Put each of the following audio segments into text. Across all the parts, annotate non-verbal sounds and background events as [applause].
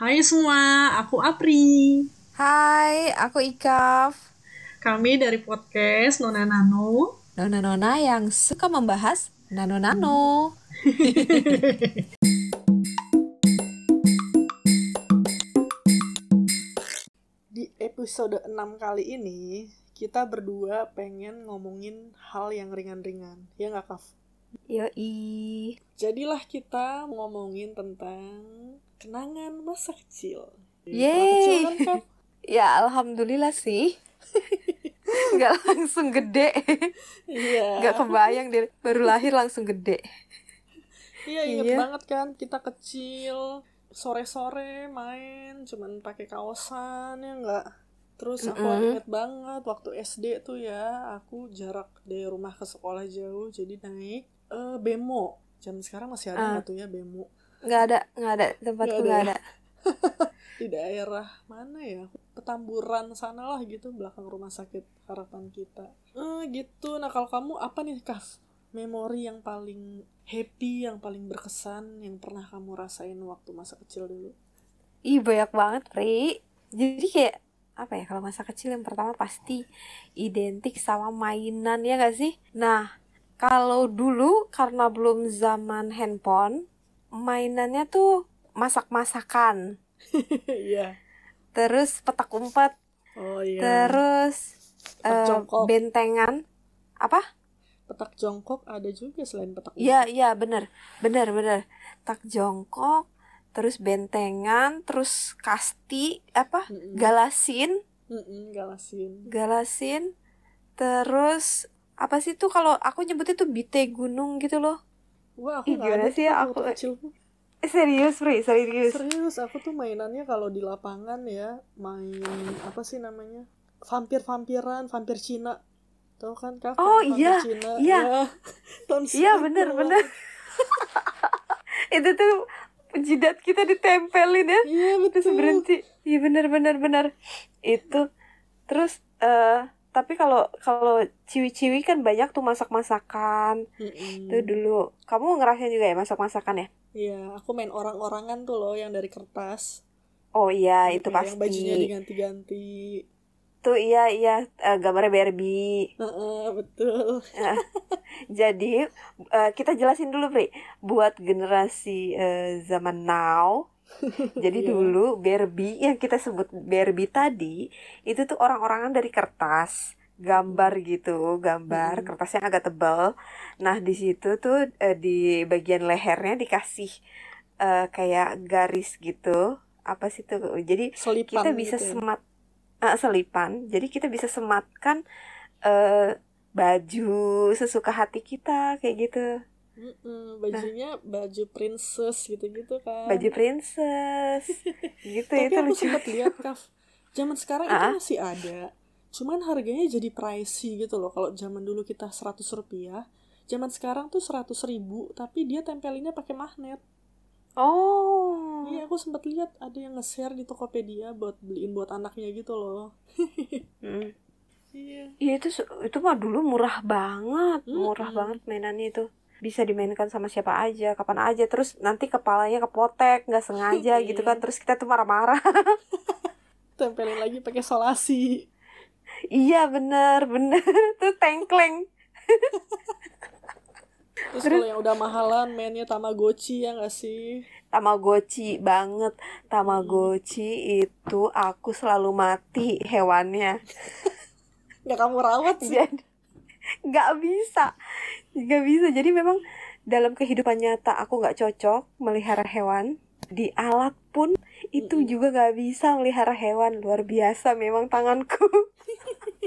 Hai semua, aku Apri. Hai, aku Ikaf. Kami dari podcast Nona Nano. Nona-nona yang suka membahas nano-nano. [laughs] Di episode 6 kali ini, kita berdua pengen ngomongin hal yang ringan-ringan. Ya nggak, Kaf? Yoi. Jadilah kita ngomongin tentang kenangan masa kecil. Yeay. Kan? [laughs] Ya, alhamdulillah sih. [laughs] Gak langsung gede. Iya. Gak kebayang dia baru lahir langsung gede. Iya inget Iya. banget kan kita kecil sore-sore main cuman pakai kaosan ya enggak terus aku Mm-mm. inget banget waktu SD tuh ya aku jarak dari rumah ke sekolah jauh jadi naik eh, bemo jam sekarang masih ada Ah. nggak tuh ya bemo Gak ada, gak ada. Tempatku Nggak ada ya? ada. [laughs] di daerah mana ya petamburan sana lah gitu belakang rumah sakit harapan kita eh gitu nah kalau kamu apa nih Kaf memori yang paling happy yang paling berkesan yang pernah kamu rasain waktu masa kecil dulu Ih, banyak banget, Pri. Jadi kayak, apa ya, kalau masa kecil yang pertama pasti identik sama mainan, ya gak sih? Nah, kalau dulu karena belum zaman handphone, mainannya tuh masak-masakan. [laughs] Iya. Terus petak umpet, Oh iya. terus Petak jongkok. bentengan. Apa? petak jongkok ada juga selain petak Iya, iya, bener. Bener, bener. Tak jongkok, terus bentengan, terus kasti, apa? Mm-mm. Galasin. Mm-mm, galasin. galasin terus apa sih tuh kalau aku nyebutnya tuh bite gunung gitu loh Wah, aku Ih, gimana sih ya, aku- kecil eh, serius Pri serius Serius, aku tuh mainannya kalau di lapangan ya, main apa sih namanya? Vampir-vampiran, vampir Cina. Tahu kan, Kak? Oh, vampir iya, Cina. iya. Ya. [laughs] Tahun iya 90-an. bener bener [laughs] itu tuh jidat kita ditempelin ya Iya, terus betul. berhenti iya bener bener bener itu terus eh tapi kalau kalau ciwi-ciwi kan banyak tuh masak-masakan Mm-mm. tuh dulu kamu ngerasain juga ya masak-masakan ya Iya, aku main orang-orangan tuh loh yang dari kertas. oh iya itu Kayak Yang bajunya pasti diganti-ganti. tuh iya iya eh, gambarnya Barbie Heeh, betul. Jadi eh, kita jelasin dulu, Pri, buat generasi eh, zaman now. [laughs] Jadi Iya. dulu Barbie yang kita sebut Barbie tadi itu tuh orang-orangan dari kertas, gambar gitu, gambar Mm-mm. kertasnya agak tebal. Nah di situ tuh eh, di bagian lehernya dikasih eh, kayak garis gitu. Apa sih tuh? Jadi Selipan kita bisa gitu ya. semat eh, selipan. Jadi kita bisa sematkan eh, baju sesuka hati kita kayak gitu. Mm-mm, bajunya baju princess gitu-gitu kan. Baju princess. [laughs] gitu Tapi itu aku lucu. sempat lihat Kaf. Zaman sekarang itu masih ada. Cuman harganya jadi pricey gitu loh. Kalau zaman dulu kita 100 rupiah, zaman sekarang tuh 100 ribu, tapi dia tempelinnya pakai magnet. Oh. Iya, aku sempat lihat ada yang nge-share di Tokopedia buat beliin buat anaknya gitu loh. [laughs] Hmm. Iya. Iya itu itu mah dulu murah banget, murah Mm-mm. banget mainannya itu. Bisa dimainkan sama siapa aja, kapan aja. Terus nanti kepalanya kepotek, nggak sengaja [laughs] gitu kan. Iya. Terus kita tuh marah-marah. [laughs] Tempelin lagi pakai solasi. iya bener, bener. [laughs] Tuh tengkleng. Terus Terus- kalau yang udah mahalan mainnya Tamagotchi ya nggak sih? Tamagotchi banget. Tamagotchi itu aku selalu mati hewannya. Nggak kamu rawat sih. Jadi nggak bisa, nggak bisa. Jadi memang dalam kehidupan nyata aku nggak cocok melihara hewan. Di alat pun itu Mm-mm. juga nggak bisa melihara hewan. Luar biasa memang tanganku.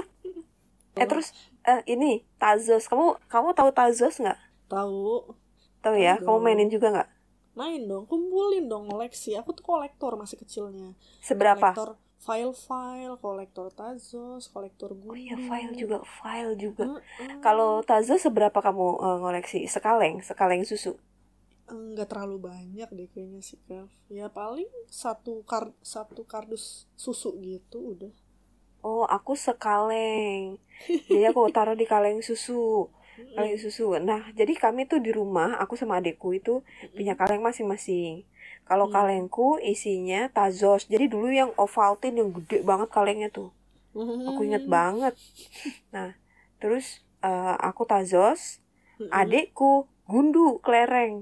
[laughs] eh terus eh, ini Tazos. Kamu kamu tahu Tazos nggak? Tahu. Tahu ya? Kamu mainin juga nggak? Main dong, kumpulin dong koleksi. Aku tuh kolektor masih kecilnya. Seberapa? Kolektor file-file, kolektor Tazos, kolektor Oh gundu. iya file juga, file juga. Heeh. Kalau Tazo seberapa kamu eh, ngoleksi? Sekaleng, sekaleng susu. nggak terlalu banyak deh kayaknya sih Kak. Ya paling satu kar satu kardus susu gitu udah. Oh, aku sekaleng. Jadi aku taruh di kaleng susu. Kaleng susu. Nah, jadi kami tuh di rumah, aku sama adekku itu punya kaleng masing-masing. Kalau Hmm. kalengku isinya Tazos. Jadi dulu yang Ovaltine yang gede banget kalengnya tuh. Aku inget Hmm. banget. Nah, terus eh, aku Tazos, Mm-mm. adekku Gundu kelereng.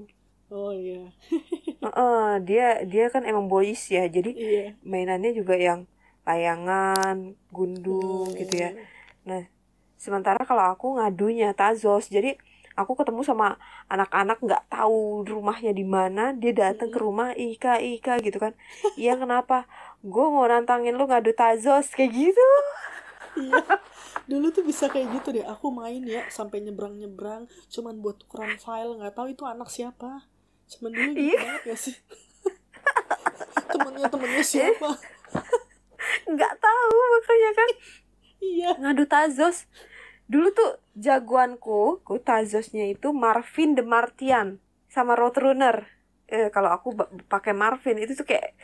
Oh iya. [laughs] Heeh, dia dia kan emang boys ya. Jadi Iya. mainannya juga yang layangan, gundu Hmm. gitu ya. Nah, sementara kalau aku ngadunya Tazos. Jadi aku ketemu sama anak-anak nggak tahu rumahnya di mana, dia datang ke rumah, Ika, Ika gitu kan. Iya kenapa? Gue mau nantangin lu ngadu Tazos kayak gitu. Iya. Dulu tuh bisa kayak gitu deh. Aku main ya sampai nyebrang-nyebrang cuman buat tukeran file, nggak tahu itu anak siapa. Cuman dulu gitu Iya. banget gak sih? [laughs] temennya temennya siapa? Nggak tahu makanya kan iya. ngadu Tazos. Dulu tuh jagoanku, ku Tazosnya itu Marvin the Martian sama Roadrunner. Eh, kalau aku pakai Marvin itu tuh kayak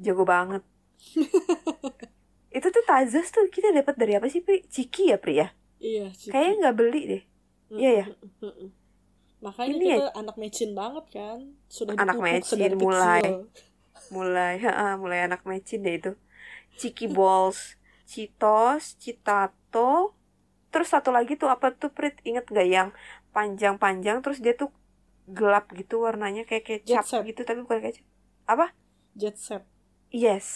jago banget. [laughs] itu tuh Tazos tuh kita dapat dari apa sih, Pri? Ciki ya, Pri ya? Iya. Ciki. Kayaknya nggak beli deh. iya ya? Makanya Ini kita anak mecin banget kan. Sudah Anak mecin, mulai. kecil. Mulai, ha, [laughs] mulai anak mecin deh itu. Ciki [laughs] Balls, Citos, Citato, terus satu lagi tuh apa tuh, Prit? Ingat nggak yang panjang-panjang terus dia tuh gelap gitu warnanya kayak kecap gitu tapi bukan kecap. Apa? Jet set. Yes.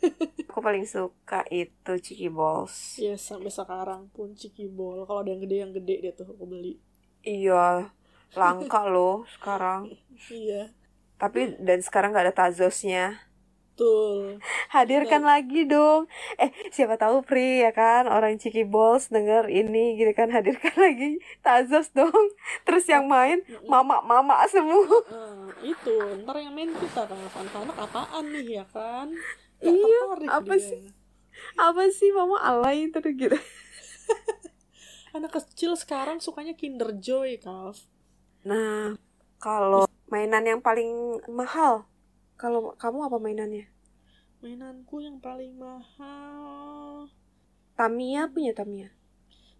[laughs] Aku paling suka itu Ciki Balls. Iya sampai sekarang pun Ciki Ball. Kalau ada yang gede yang gede dia tuh aku beli. Iya, langka loh sekarang. [laughs] Iya. Tapi dan sekarang nggak ada Tazosnya. Betul. Hadirkan lagi dong. Eh, siapa tahu Pri ya kan orang Ciki Balls denger ini gitu kan hadirkan [laughs] lagi Tazos dong. Terus yang main mama-mama semua. Eh, itu ntar yang main kita kan anak-anak apaan nih ya kan Nggak Iya, apa dia. sih? Apa sih mama alay terus gitu. [laughs] anak kecil sekarang sukanya Kinder Joy Kaf Nah, kalau mainan yang paling mahal, kalau kamu apa mainannya? mainanku yang paling mahal. Tamiya punya Tamiya.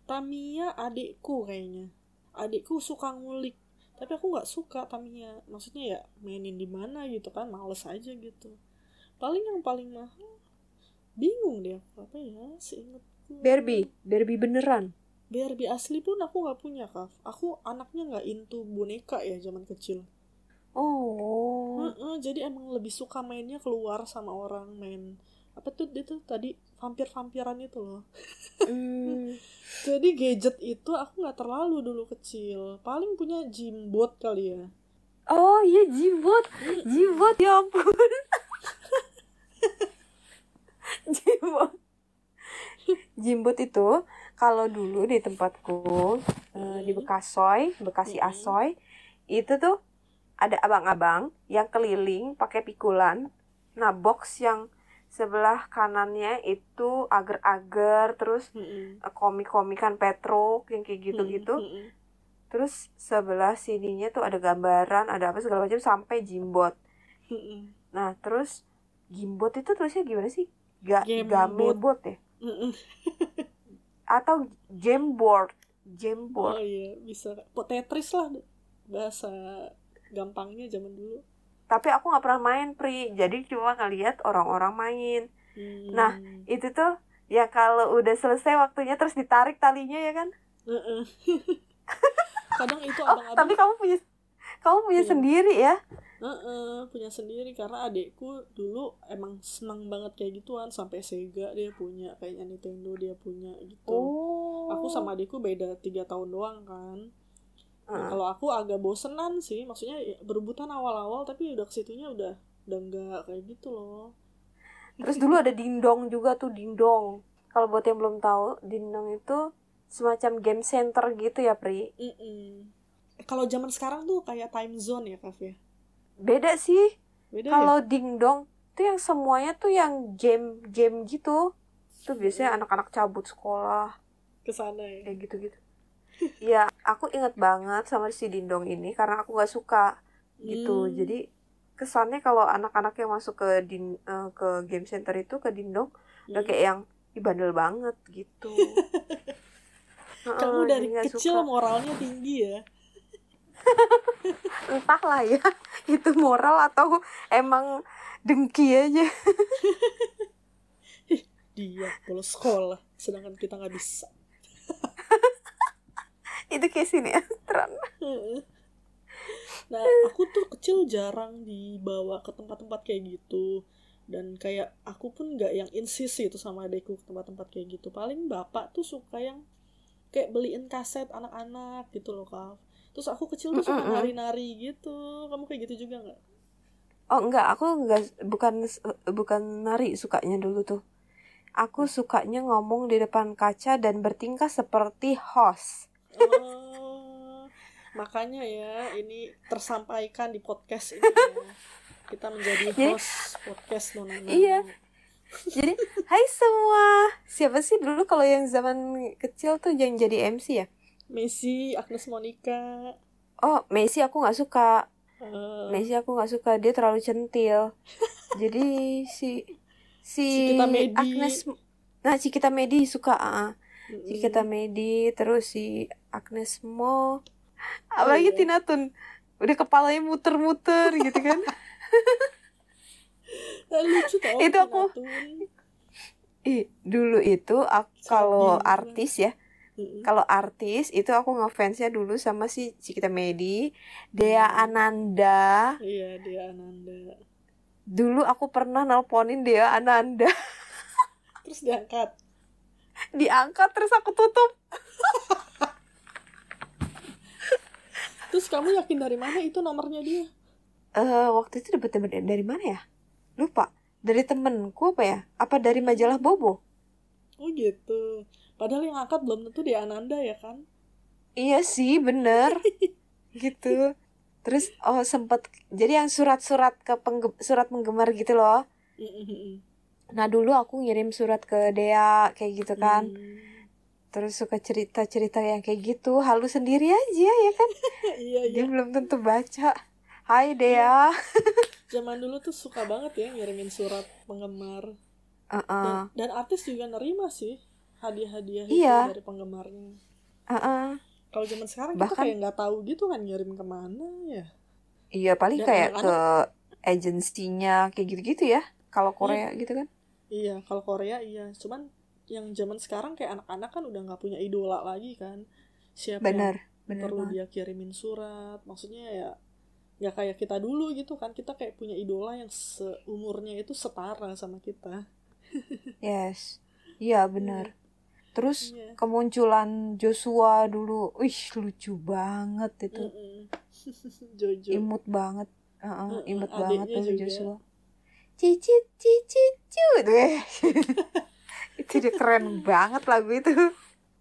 Tamiya adikku kayaknya. Adikku suka ngulik. Tapi aku nggak suka Tamiya. Maksudnya ya mainin di mana gitu kan males aja gitu. Paling yang paling mahal bingung deh aku apa ya seingetku Barbie, Barbie beneran. Barbie asli pun aku nggak punya kaf aku anaknya nggak into boneka ya zaman kecil Oh. Heeh, jadi emang lebih suka mainnya keluar sama orang main apa tuh itu tadi vampir-vampiran itu loh Hmm. [laughs] jadi gadget itu aku nggak terlalu dulu kecil paling punya Jimbot kali ya Oh iya Jimbot, Jimbot ya ampun. [laughs] Jimbot. Jimbot itu kalau dulu di tempatku eh, di Bekasoy, Bekasi Mm-mm. Asoy, itu tuh ada abang-abang yang keliling pakai pikulan. Nah, box yang sebelah kanannya itu agar-agar terus Mm-mm. eh, komik-komikan Petro yang kayak gitu-gitu. Terus sebelah sininya tuh ada gambaran, ada apa segala macam sampai Jimbot. Nah, terus Gimbot itu tulisnya gimana sih? Ga Gamebot. Ya? [laughs] Atau Jamboard? oh Jamboard. iya bisa Tetris lah bahasa gampangnya zaman dulu Tapi aku nggak pernah main, Pri. Jadi cuma ngeliat orang-orang main. Hmm. Nah, Itu tuh ya kalau udah selesai waktunya terus ditarik talinya ya kan? Heeh. [laughs] kadang itu Oh, abang-abang tapi kamu punya kamu punya Iya. sendiri ya? Heeh, punya sendiri karena adekku dulu emang senang banget kayak gituan sampai Sega dia punya kayaknya Nintendo dia punya gitu Oh. aku sama adekku beda tiga tahun doang kan Nah, kalau aku agak bosenan sih maksudnya ya, berebutan awal-awal tapi udah ke situnya udah udah enggak kayak gitu loh Terus dulu ada dingdong juga tuh dingdong. Kalau buat yang belum tahu, dingdong itu semacam game center gitu ya, Pri. Mm-mm. kalau zaman sekarang tuh kayak time zone ya Kaf ya Beda sih. beda Kalau ya dingdong tuh yang semuanya tuh yang game-game gitu. Tuh biasanya anak-anak cabut sekolah ke sana ya kayak gitu-gitu. Ya, aku inget banget sama si dingdong ini karena aku nggak suka gitu. Hmm. Jadi kesannya kalau anak-anak yang masuk ke din eh, ke game center itu ke dingdong udah Hmm. kayak yang "Ih, bandel banget gitu. [laughs] Heeh, kamu jadi dari kecil suka. moralnya tinggi ya [laughs] entahlah ya [laughs] itu moral atau emang dengki aja dia bolos sekolah sedangkan kita nggak bisa itu kayak sinetron [laughs] nah aku tuh kecil jarang dibawa ke tempat-tempat kayak gitu. Dan kayak aku pun nggak yang insis itu sama adekku ke tempat-tempat kayak gitu. Paling bapak tuh suka yang kayak beliin kaset anak-anak gitu loh kak. Terus aku kecil tuh suka nari-nari gitu. Kamu kayak gitu juga nggak? Oh enggak aku enggak bukan bukan nari sukanya dulu tuh. Aku sukanya ngomong di depan kaca dan bertingkah seperti host oh, makanya ya ini tersampaikan di podcast ini ya. kita menjadi host podcast nona iya. Jadi hai semua. Siapa sih dulu kalau yang zaman kecil tuh yang jadi MC ya? Messi Agnes Monica. Oh Messi aku nggak suka. Uh. Messi aku nggak suka dia terlalu centil. Jadi si si Medi. Agnes nah si kita Medi suka uh, si kita Medi terus si Agnes Mo. Apalagi oh, iya. Tina Tun? Udah kepalanya muter-muter gitu kan? [laughs] Lucu tau itu aku. Ih dulu itu aku, kalau artis ya mm-hmm. kalau artis itu aku ngefansnya dulu sama si Cikita Medi. Dea mm. Ananda. Iya Dea Ananda. Dulu aku pernah nelponin Dea Ananda. [laughs] Terus diangkat diangkat terus aku tutup. Terus kamu yakin dari mana itu nomornya dia? Eh uh, waktu itu dapat dari mana ya? Lupa. Dari temenku apa ya? Apa dari majalah Bobo? Oh gitu. Padahal yang angkat belum tentu dia Ananda ya kan? Iya sih bener. [laughs] Gitu. Terus oh sempet jadi yang surat-surat ke surat penggemar gitu loh nah dulu aku ngirim surat ke Dea kayak gitu kan hmm. terus suka cerita-cerita yang kayak gitu halus sendiri aja ya kan [laughs] iya, iya. dia belum tentu baca Hai Dea [laughs] zaman dulu tuh suka banget ya ngirimin surat penggemar uh -uh. Dan, dan artis juga nerima sih hadiah-hadiah iya. dari penggemarnya uh -uh. kalau zaman sekarang Bahkan, kita kayak nggak tahu gitu kan ngirim ke mana ya iya paling dan kayak ke agensinya kayak gitu-gitu ya kalau Korea iya. gitu kan iya kalau Korea iya. Cuman yang zaman sekarang kayak anak-anak kan udah nggak punya idola lagi kan. Siapa bener, yang bener perlu banget. dia kirimin surat? Maksudnya ya nggak kayak kita dulu gitu kan. Kita kayak punya idola yang seumurnya itu setara sama kita. [laughs] Yes. Iya benar. Yeah. terus yeah. kemunculan Joshua dulu. Wih lucu banget itu. Mm -mm. [laughs] Jojo. Imut banget. Uh -uh, imut banget tuh Joshua cicit cicit cut itu dia keren banget lagu itu.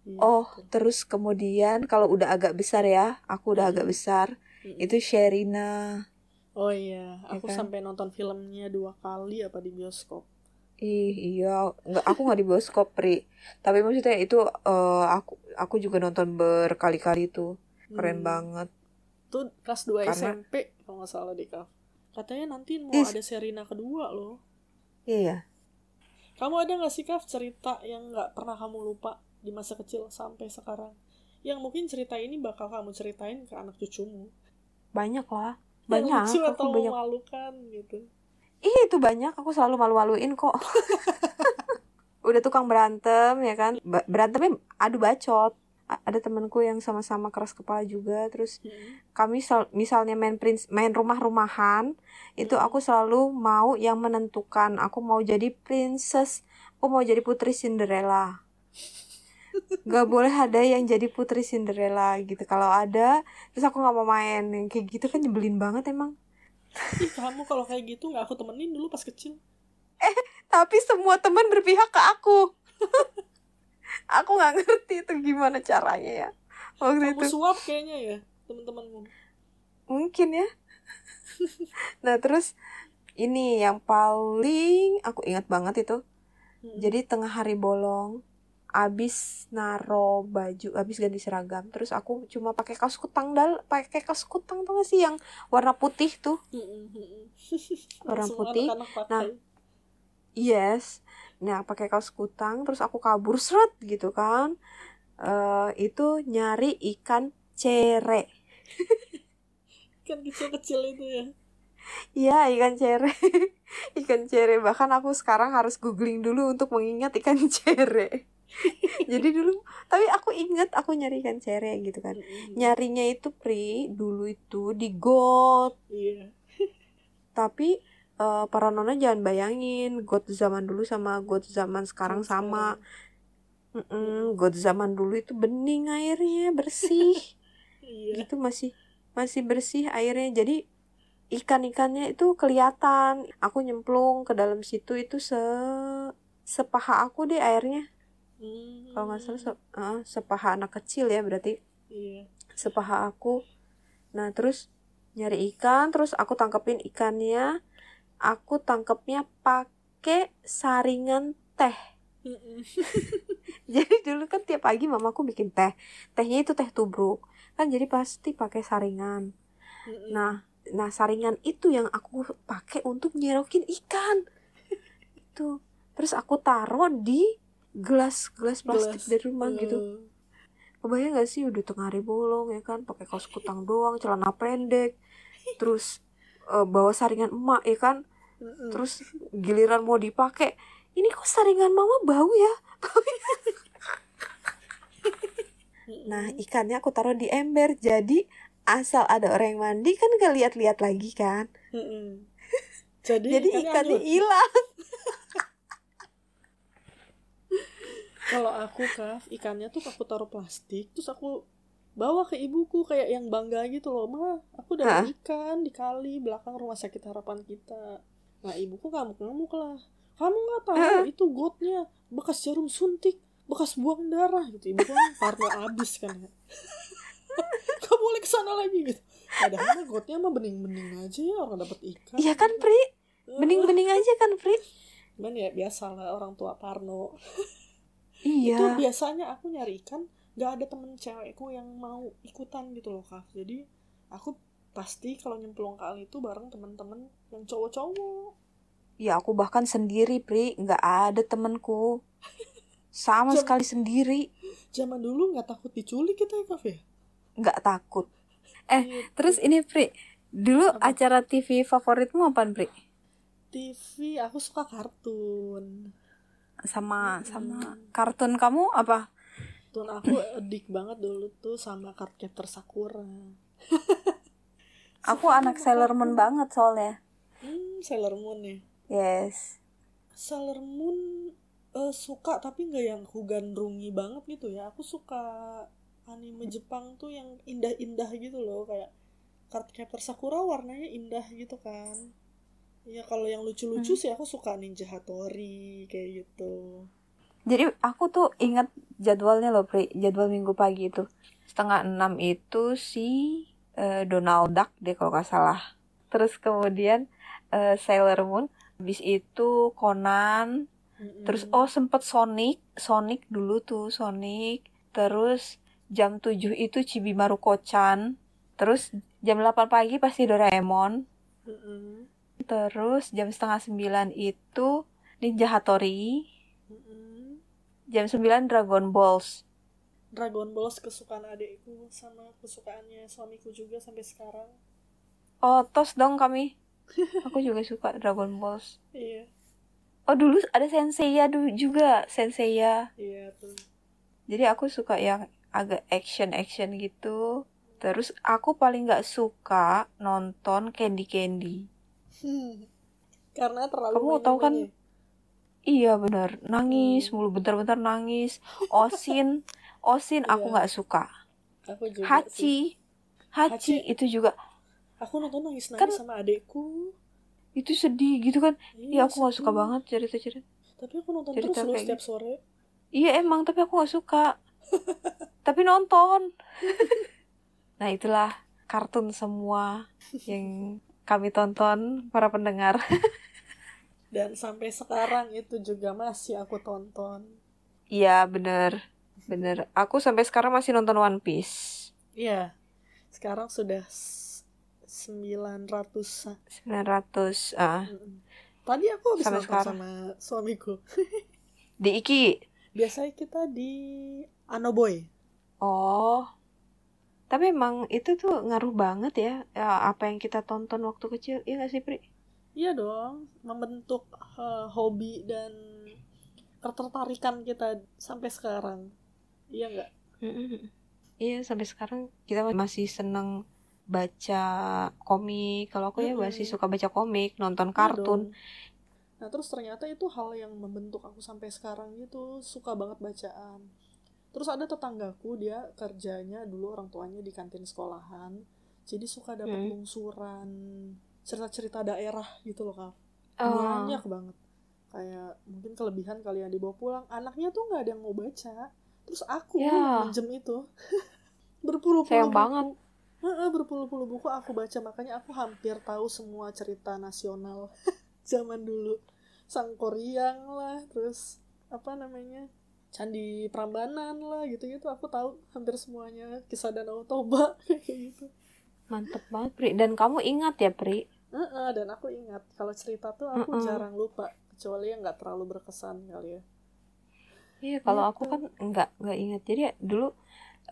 Yeah, oh terus kemudian kalau udah agak besar ya aku udah agak besar itu Sherina. Oh iya ya aku kan? sampai nonton filmnya dua kali apa di bioskop. Ih iya. Nggak aku nggak di bioskop pri. Tapi maksudnya itu uh, aku aku juga nonton berkali-kali tuh. Keren hmm. banget. Tuh kelas 2 Karena... SMP kalau nggak salah deh kak katanya nanti mau Is... ada Sherina kedua loh. Iya. Kamu ada nggak sih kak cerita yang nggak pernah kamu lupa di masa kecil sampai sekarang? Yang mungkin cerita ini bakal kamu ceritain ke anak cucumu. Banyak lah. Banyak. lucu atau banyak. memalukan gitu. Ih itu banyak. Aku selalu malu-maluin kok. [laughs] Udah tukang berantem ya kan? Berantemnya adu bacot ada temanku yang sama-sama keras kepala juga terus hmm. kami misalnya main prince main rumah-rumahan hmm. itu aku selalu mau yang menentukan aku mau jadi princess aku mau jadi putri Cinderella. [laughs] Nggak boleh ada yang jadi putri Cinderella gitu. Kalau ada terus aku nggak mau main. Yang kayak gitu kan nyebelin banget emang. Ih, kamu kalau kayak gitu nggak aku temenin dulu pas kecil. Eh tapi semua teman berpihak ke aku [laughs] aku nggak ngerti itu gimana caranya ya waktu kamu itu. suap kayaknya ya teman-temanmu. Mungkin ya. [laughs] Nah terus ini yang paling aku ingat banget itu. Hmm. jadi tengah hari bolong abis naro baju abis ganti seragam terus aku cuma pakai kaos kutang dal pakai kaos kutang tuh gak sih yang warna putih tuh? Warna putih. nah yes nah pakai kaos kutang terus aku kabur seret gitu kan. Uh, itu nyari ikan cere. [laughs] Ikan kecil-kecil itu ya? Iya ikan cere. [laughs] Ikan cere. Bahkan aku sekarang harus googling dulu Untuk mengingat ikan [laughs] cere. Jadi dulu Tapi aku ingat Aku nyari ikan cere gitu kan. Nyarinya itu Pri Dulu itu di got. Iya. Tapi eh, Para nona jangan bayangin Got zaman dulu sama got zaman sekarang sama. Mm-mm, Got zaman dulu itu bening airnya Bersih. [laughs] Iya. Gitu masih masih bersih airnya. Jadi ikan-ikannya itu kelihatan. Aku nyemplung ke dalam situ itu se sepaha aku deh airnya. Hmm, kalau nggak salah se- ah, sepaha anak kecil ya berarti. Iya. Sepaha aku. Nah terus nyari ikan terus aku tangkepin ikannya aku tangkepnya pakai saringan teh [laughs] jadi dulu kan tiap pagi mamaku bikin teh tehnya itu teh tubruk kan jadi pasti pakai saringan. Nah, nah saringan itu yang aku pakai untuk nyerokin ikan. itu. Terus aku taruh di gelas-gelas plastik Gelas. dari rumah gitu. Eh, Kebayang gak sih udah tengah hari bolong ya kan, pakai kaos kutang doang, celana pendek, terus eh, bawa saringan emak ya kan. Terus giliran mau dipakai, ini kok saringan mama bau ya? [laughs] Nah, ikannya aku taruh di ember, jadi asal ada orang yang mandi kan gak lihat-lihat lagi kan. Jadi, Jadi ikannya hilang. kalau aku kaf ikannya tuh aku taruh plastik terus aku bawa ke ibuku kayak yang bangga gitu loh ma aku dapat ikan di kali belakang rumah sakit harapan kita nah ibuku ngamuk-ngamuk lah kamu nggak tahu Hah? itu gotnya bekas jarum suntik bekas buang darah gitu ibu kan parno abis kan ya [laughs] kamu boleh ke sana lagi gitu padahal gotnya mah bening-bening aja ya orang dapat ikan Iya kan, Pri? Bening-bening aja kan, Pri? cuman ya biasa lah orang tua parno itu Iya. biasanya aku nyari ikan nggak ada temen cewekku yang mau ikutan gitu loh kak jadi aku pasti kalau nyemplung kali itu bareng temen-temen yang cowok-cowok Ya aku bahkan sendiri, Pri. Nggak ada temenku. Sama Jam- sekali sendiri. zaman dulu nggak takut diculik kita ya kak ya Nggak takut. Eh, Gitu. Terus ini, Pri. Dulu Apa? acara TV favoritmu apa, Pri? TV aku suka kartun Sama Hmm. sama kartun kamu apa? Tuh aku edik banget dulu tuh sama Cardcaptor Sakura [laughs] Aku anak Sailor Moon banget soalnya. hmm, Sailor Moon ya Yes. Sailor Moon eh, suka tapi nggak yang kugandrungi banget gitu ya aku suka anime Jepang tuh yang indah-indah gitu loh kayak Cardcaptor Sakura warnanya indah gitu kan ya kalau yang lucu-lucu Hmm. sih aku suka Ninja Hattori kayak gitu Jadi aku tuh ingat jadwalnya loh, Pri. Jadwal minggu pagi itu. Setengah enam itu si eh, Donald Duck deh kalau nggak salah. Terus kemudian eh, Sailor Moon. Habis itu Conan. Mm-mm. Terus oh sempet Sonic. Sonic dulu tuh Sonic. Terus jam 7 itu Chibi Maruko-chan. Terus jam 8 pagi pasti Doraemon. Mm-mm. Terus jam setengah 9 itu Ninja Hattori. Mm-mm. Jam 9 Dragon Balls. Dragon Ball kesukaan adekku sama kesukaannya suamiku juga sampai sekarang Oh, tos dong kami. Aku juga suka Dragon Balls. iya Oh, dulu ada Senseiya dulu juga, Senseiya. iya tuh Jadi aku suka yang agak action-action gitu. Terus aku paling nggak suka nonton Candy Candy. Hmm. karena terlalu Kamu tahu kan. Iya bener, nangis Hmm. mulu bentar-bentar nangis. Osin, [laughs] Osin aku Iya. nggak suka. aku juga sih. Hachi, Hachi Hachi. itu juga aku nonton nangis nangis Kan- sama adekku itu sedih gitu kan. Iya aku nggak suka banget cerita-cerita. tapi aku nonton Cerita terus loh setiap sore Iya emang tapi aku gak suka [laughs] Tapi nonton [laughs] Nah itulah kartun semua yang kami tonton para pendengar [laughs] dan sampai sekarang itu juga masih aku tonton Iya bener Bener. Aku sampai sekarang masih nonton One Piece. Iya. Sekarang sudah s- 900 900 ah. Tadi aku habis Sampai nonton sekarang. sama suamiku. Di Iki? Biasanya kita di Anoboy. Oh. Tapi emang itu tuh ngaruh banget ya, ya apa yang kita tonton waktu kecil. Iya gak sih Pri? Iya dong, membentuk uh, hobi dan ketertarikan kita sampai sekarang. Iya nggak? Iya sampai sekarang kita masih seneng baca komik. Kalau aku ya masih suka baca komik, nonton iya kartun. Nah terus ternyata itu hal yang membentuk aku sampai sekarang gitu suka banget bacaan. Terus ada tetanggaku dia kerjanya dulu orang tuanya di kantin sekolahan, jadi suka dapat hmm. lungsuran cerita-cerita daerah gitu loh kak oh. banyak banget kayak mungkin kelebihan kalian dibawa pulang anaknya tuh nggak ada yang mau baca terus aku yeah. minjem itu. [laughs] Berpuluh-puluh buku. banget. Berpuluh-puluh buku aku baca. Makanya aku hampir tahu semua cerita nasional [laughs] zaman dulu. Sang Koryang lah terus apa namanya? Candi Prambanan lah gitu-gitu. Aku tahu hampir semuanya. Kisah Danau Toba [laughs] kayak gitu. Mantep banget Pri. Dan kamu ingat ya Pri? Uh -uh, dan aku ingat. Kalau cerita tuh aku uh -uh. jarang lupa. Kecuali yang nggak terlalu berkesan kali ya iya kalau gitu. aku kan nggak nggak ingat jadi dulu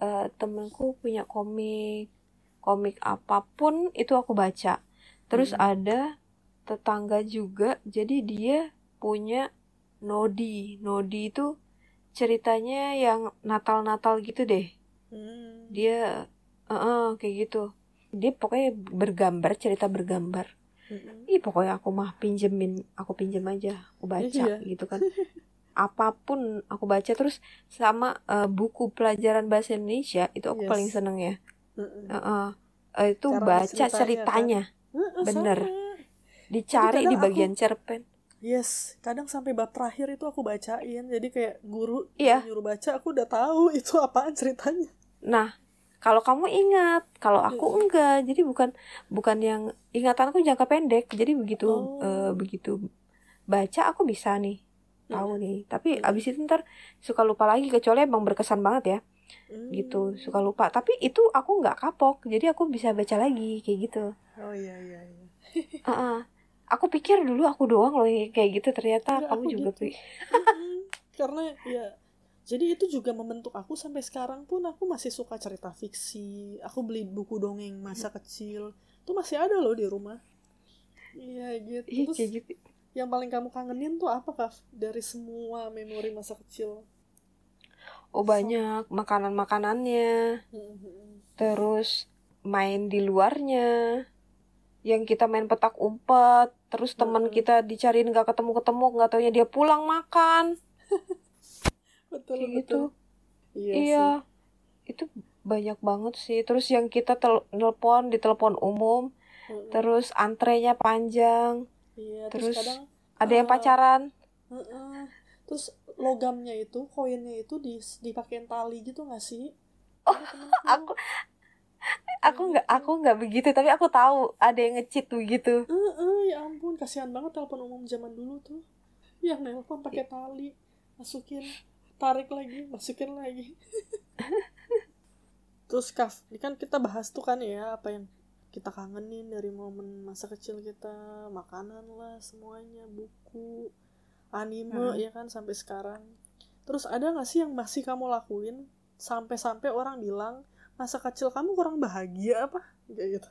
uh, temenku punya komik komik apa pun itu aku baca terus hmm. ada tetangga juga jadi dia punya Nodi Nodi itu ceritanya yang Natal-Natal gitu deh hmm. dia uh -uh, kayak gitu dia pokoknya bergambar cerita bergambar mm-hmm. Ih pokoknya aku mah pinjemin aku pinjem aja aku baca iya. gitu kan [laughs] apa pun aku baca terus sama uh, buku pelajaran bahasa Indonesia itu aku yes. paling seneng ya mm-hmm. uh, uh, itu Cara baca ceritanya, ceritanya. Kan? bener sama. dicari di bagian aku, cerpen yes kadang sampai bab terakhir itu aku bacain jadi kayak guru iya. nyuruh baca aku udah tahu [laughs] itu apaan ceritanya nah kalau kamu ingat kalau aku hmm. enggak jadi bukan bukan yang ingatanku jangka pendek jadi begitu oh. uh, begitu baca aku bisa nih tahu hmm. nih tapi hmm. abis itu ntar suka lupa lagi kecuali emang berkesan banget ya hmm. gitu suka lupa tapi itu aku nggak kapok jadi aku bisa baca lagi kayak gitu oh iya iya, iya. [laughs] uh -uh. aku pikir dulu aku doang loh kayak gitu ternyata ya, kamu juga gitu. [laughs] karena ya jadi itu juga membentuk aku sampai sekarang pun aku masih suka cerita fiksi aku beli buku dongeng masa kecil itu masih ada loh di rumah iya gitu iya, terus gitu. Yang paling kamu kangenin tuh apa kak? Dari semua memori masa kecil. Oh banyak. Makanan makanannya terus main di luarnya. Yang kita main petak umpet. Terus teman kita dicariin nggak ketemu ketemu nggak taunya dia pulang makan. [laughs] Betul Kayak betul. gitu. iya, iya. itu banyak banget sih. Terus yang kita telepon di telepon umum. Mm-hmm. terus antrenya panjang. Iya, terus, terus kadang ada uh, yang pacaran? Uh-uh. terus logamnya itu koinnya itu di dipakein tali gitu gak sih? Oh aku aku nggak aku nggak begitu tapi aku tahu ada yang ngecit begitu. Uh, uh, ya ampun kasihan banget telepon umum zaman dulu tuh. Yang nelpon pakai tali masukin tarik lagi masukin lagi. [laughs] Terus kaf ini kan kita bahas tuh kan ya apa yang kita kangenin dari momen masa kecil kita makanan lah semuanya buku anime hmm. ya kan sampai sekarang. Terus ada gak sih yang masih kamu lakuin sampai-sampai orang bilang masa kecil kamu kurang bahagia apa? Kayak gitu.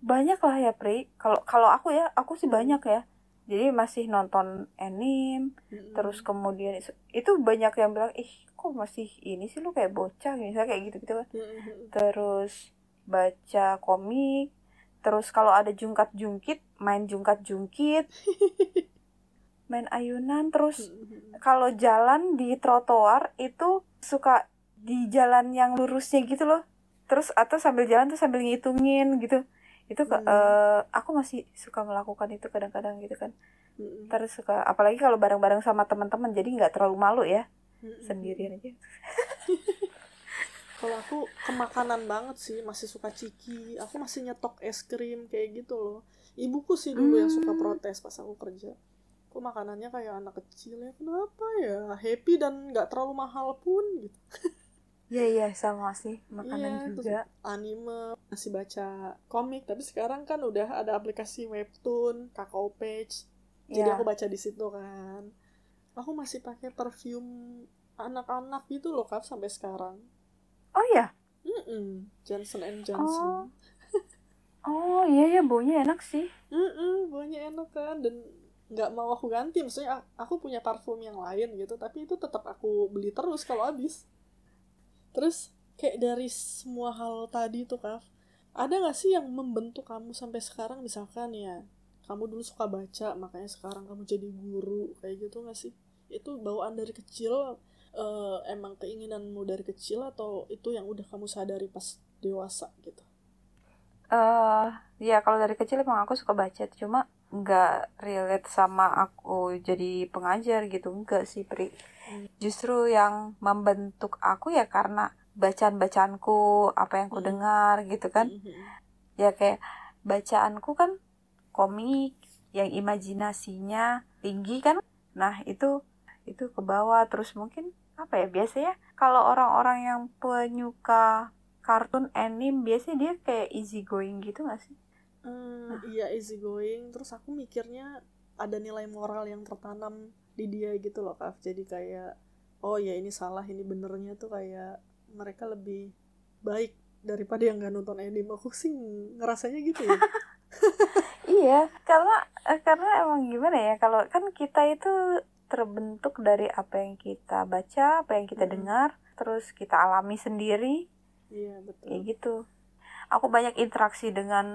Banyak lah ya Pri. Kalau kalau aku ya aku sih banyak ya. Jadi masih nonton anime mm-hmm. terus kemudian itu banyak yang bilang ih kok masih ini sih lu kayak bocah? Misalnya kayak gitu gitu kan mm-hmm. terus baca komik terus kalau ada jungkat jungkit main jungkat jungkit [laughs] main ayunan terus [laughs] kalau jalan di trotoar itu suka di jalan yang lurusnya gitu loh terus atau sambil jalan tuh sambil ngitungin gitu itu hmm. uh, aku masih suka melakukan itu kadang-kadang gitu kan hmm. terus suka apalagi kalau bareng-bareng sama teman-teman jadi nggak terlalu malu ya hmm. sendirian aja [laughs] kalau aku kemakanan banget sih masih suka ciki aku masih nyetok es krim kayak gitu loh ibuku sih dulu hmm. yang suka hmm. protes pas aku kerja kok makanannya kayak anak kecil ya kenapa ya happy dan nggak terlalu mahal pun gitu Iya iya sama sih makanan iya, juga. anime masih baca komik tapi sekarang kan udah ada aplikasi webtoon, kakao page. Jadi yeah. aku baca di situ kan. Aku masih pakai perfume anak-anak gitu loh kak sampai sekarang. Oh ya? Mm Mm-mm, Johnson and Johnson. Oh. Iya ya baunya enak sih. Mm-mm, baunya enak kan. Dan nggak mau aku ganti. Maksudnya aku punya parfum yang lain gitu tapi itu tetap aku beli terus kalau habis. Terus kayak dari semua hal tadi tuh Kaf ada nggak sih yang membentuk kamu sampai sekarang? Misalkan ya kamu dulu suka baca makanya sekarang kamu jadi guru kayak gitu nggak sih? Itu bawaan dari kecil eh, emang keinginanmu dari kecil atau itu yang udah kamu sadari pas dewasa gitu eh ya kalau dari kecil emang aku suka baca cuma nggak relate sama aku jadi pengajar gitu enggak sih Pri Hmm. justru yang membentuk aku ya karena bacaan-bacaanku apa yang ku Hmm. dengar gitu kan Mhm. ya kayak bacaanku kan komik yang imajinasinya tinggi kan nah itu itu ke bawah terus mungkin apa ya biasanya kalau orang-orang yang penyuka kartun anime biasanya dia kayak easy going gitu gak sih? Hmm, iya easy going. Terus aku mikirnya ada nilai moral yang tertanam di dia gitu loh Kak. Jadi kayak oh ya ini salah ini benernya tuh kayak mereka lebih baik daripada yang gak nonton anime. Aku sih ngerasanya gitu ya. [laughs] Iya, karena eh, karena emang gimana ya kalau kan kita itu terbentuk dari apa yang kita baca, apa yang kita Mm-mm. dengar, terus kita alami sendiri, iya betul kayak gitu. Aku banyak interaksi dengan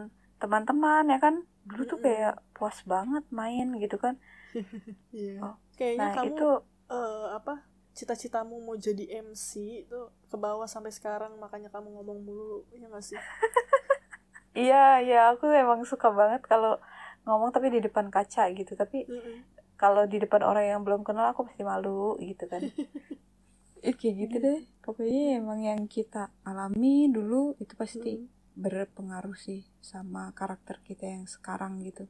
teman-teman ya kan. Dulu tuh kayak puas banget main gitu kan. [laughs] iya Oh, kayaknya Nah, kamu itu eh, apa cita-citamu mau jadi MC itu ke bawah sampai sekarang makanya kamu ngomong mulu ya gak sih [laughs] iya, iya aku emang suka banget kalau ngomong tapi di depan kaca gitu. Tapi Mm-mm. Kalau di depan orang yang belum kenal aku pasti malu gitu kan. Eh, [laughs] kayak gitu deh. Pokoknya emang yang kita alami dulu itu pasti Mm. berpengaruh sih sama karakter kita yang sekarang gitu.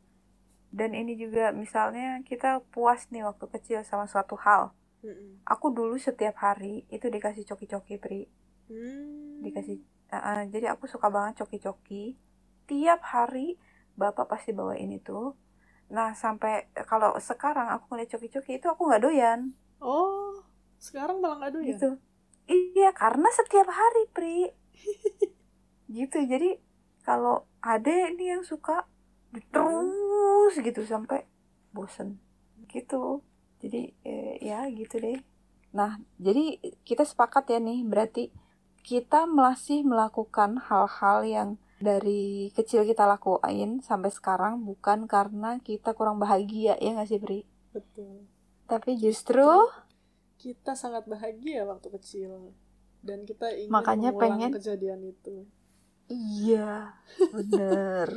Dan ini juga misalnya kita puas nih waktu kecil sama suatu hal. Mm-mm. Aku dulu setiap hari itu dikasih coki-coki pri, Hmm. dikasih. uh, uh, jadi aku suka banget coki-coki. Tiap hari bapak pasti bawain itu. Nah sampai kalau sekarang aku ngeliat coki-coki itu aku nggak doyan. Oh sekarang malah gak doyan? Gitu. Iya karena setiap hari pri. [laughs] gitu jadi kalau ada nih yang suka terus gitu sampai bosen. Gitu. Jadi eh, ya gitu deh. Nah jadi kita sepakat ya nih berarti kita masih melakukan hal-hal yang dari kecil kita lakuin sampai sekarang bukan karena kita kurang bahagia ya nggak sih Bri betul. Tapi justru kita sangat bahagia waktu kecil dan kita ingin Makanya mengulang pengen- kejadian itu. Iya, bener.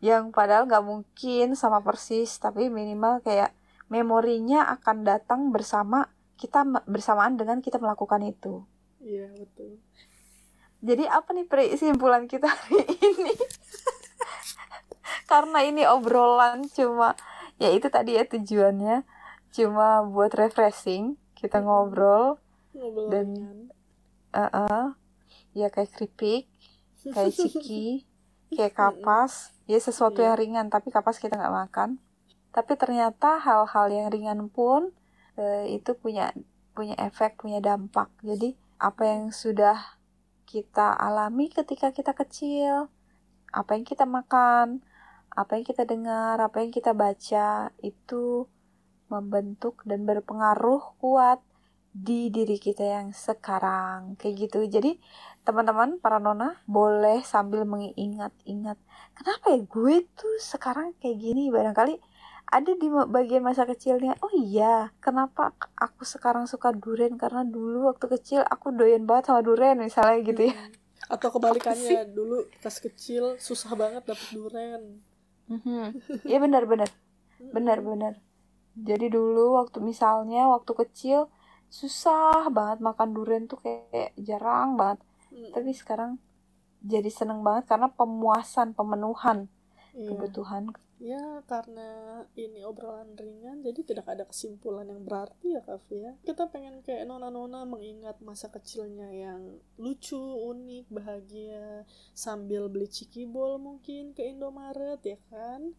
Yang padahal nggak mungkin sama persis, tapi minimal kayak memorinya akan datang bersama kita bersamaan dengan kita melakukan itu. iya betul Jadi apa nih Pri, simpulan kita hari ini? Karena ini obrolan cuma ya itu tadi ya tujuannya cuma buat refreshing, kita ngobrol, ngobrol Dan- eh eh, ya kayak keripik, kayak ciki, kayak [laughs] kapas, ya sesuatu Iya. yang ringan tapi kapas kita nggak makan. Tapi ternyata hal-hal yang ringan pun eh, itu punya punya efek, punya dampak. Jadi apa yang sudah kita alami ketika kita kecil, apa yang kita makan, apa yang kita dengar, apa yang kita baca itu membentuk dan berpengaruh kuat di diri kita yang sekarang. Kayak gitu. Jadi teman-teman para nona boleh sambil mengingat-ingat kenapa ya gue tuh sekarang kayak gini? Barangkali ada di bagian masa kecilnya. Oh iya kenapa aku sekarang suka durian? Karena dulu waktu kecil aku doyan banget sama durian misalnya gitu ya. Mm. atau kebalikannya dulu pas kecil susah banget dapet durian. Iya benar-benar benar-benar jadi dulu waktu misalnya waktu kecil susah banget makan durian tuh kayak jarang banget. Tapi sekarang jadi seneng banget karena pemuasan pemenuhan Iya. kebutuhan Ya, karena ini obrolan ringan, jadi tidak ada kesimpulan yang berarti ya, Kak ya. Kita pengen kayak nona-nona mengingat masa kecilnya yang lucu, unik, bahagia, sambil beli cikibol mungkin ke Indomaret, ya kan?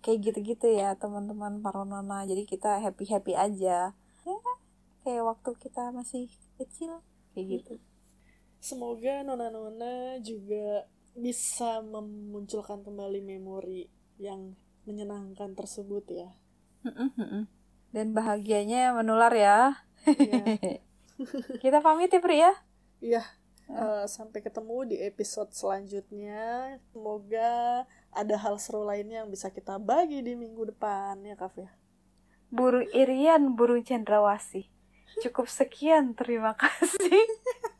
kayak gitu-gitu ya teman-teman para nona jadi kita happy happy aja ya kayak waktu kita masih kecil kayak gitu semoga nona-nona juga bisa memunculkan kembali memori yang menyenangkan tersebut ya. Dan bahagianya menular ya. Iya. [laughs] kita pamit ya Pri ya. Iya, eh, sampai ketemu di episode selanjutnya. Semoga ada hal seru lainnya yang bisa kita bagi di minggu depan ya, Kaf ya. burung irian burung cendrawasih. Cukup sekian terima kasih [laughs]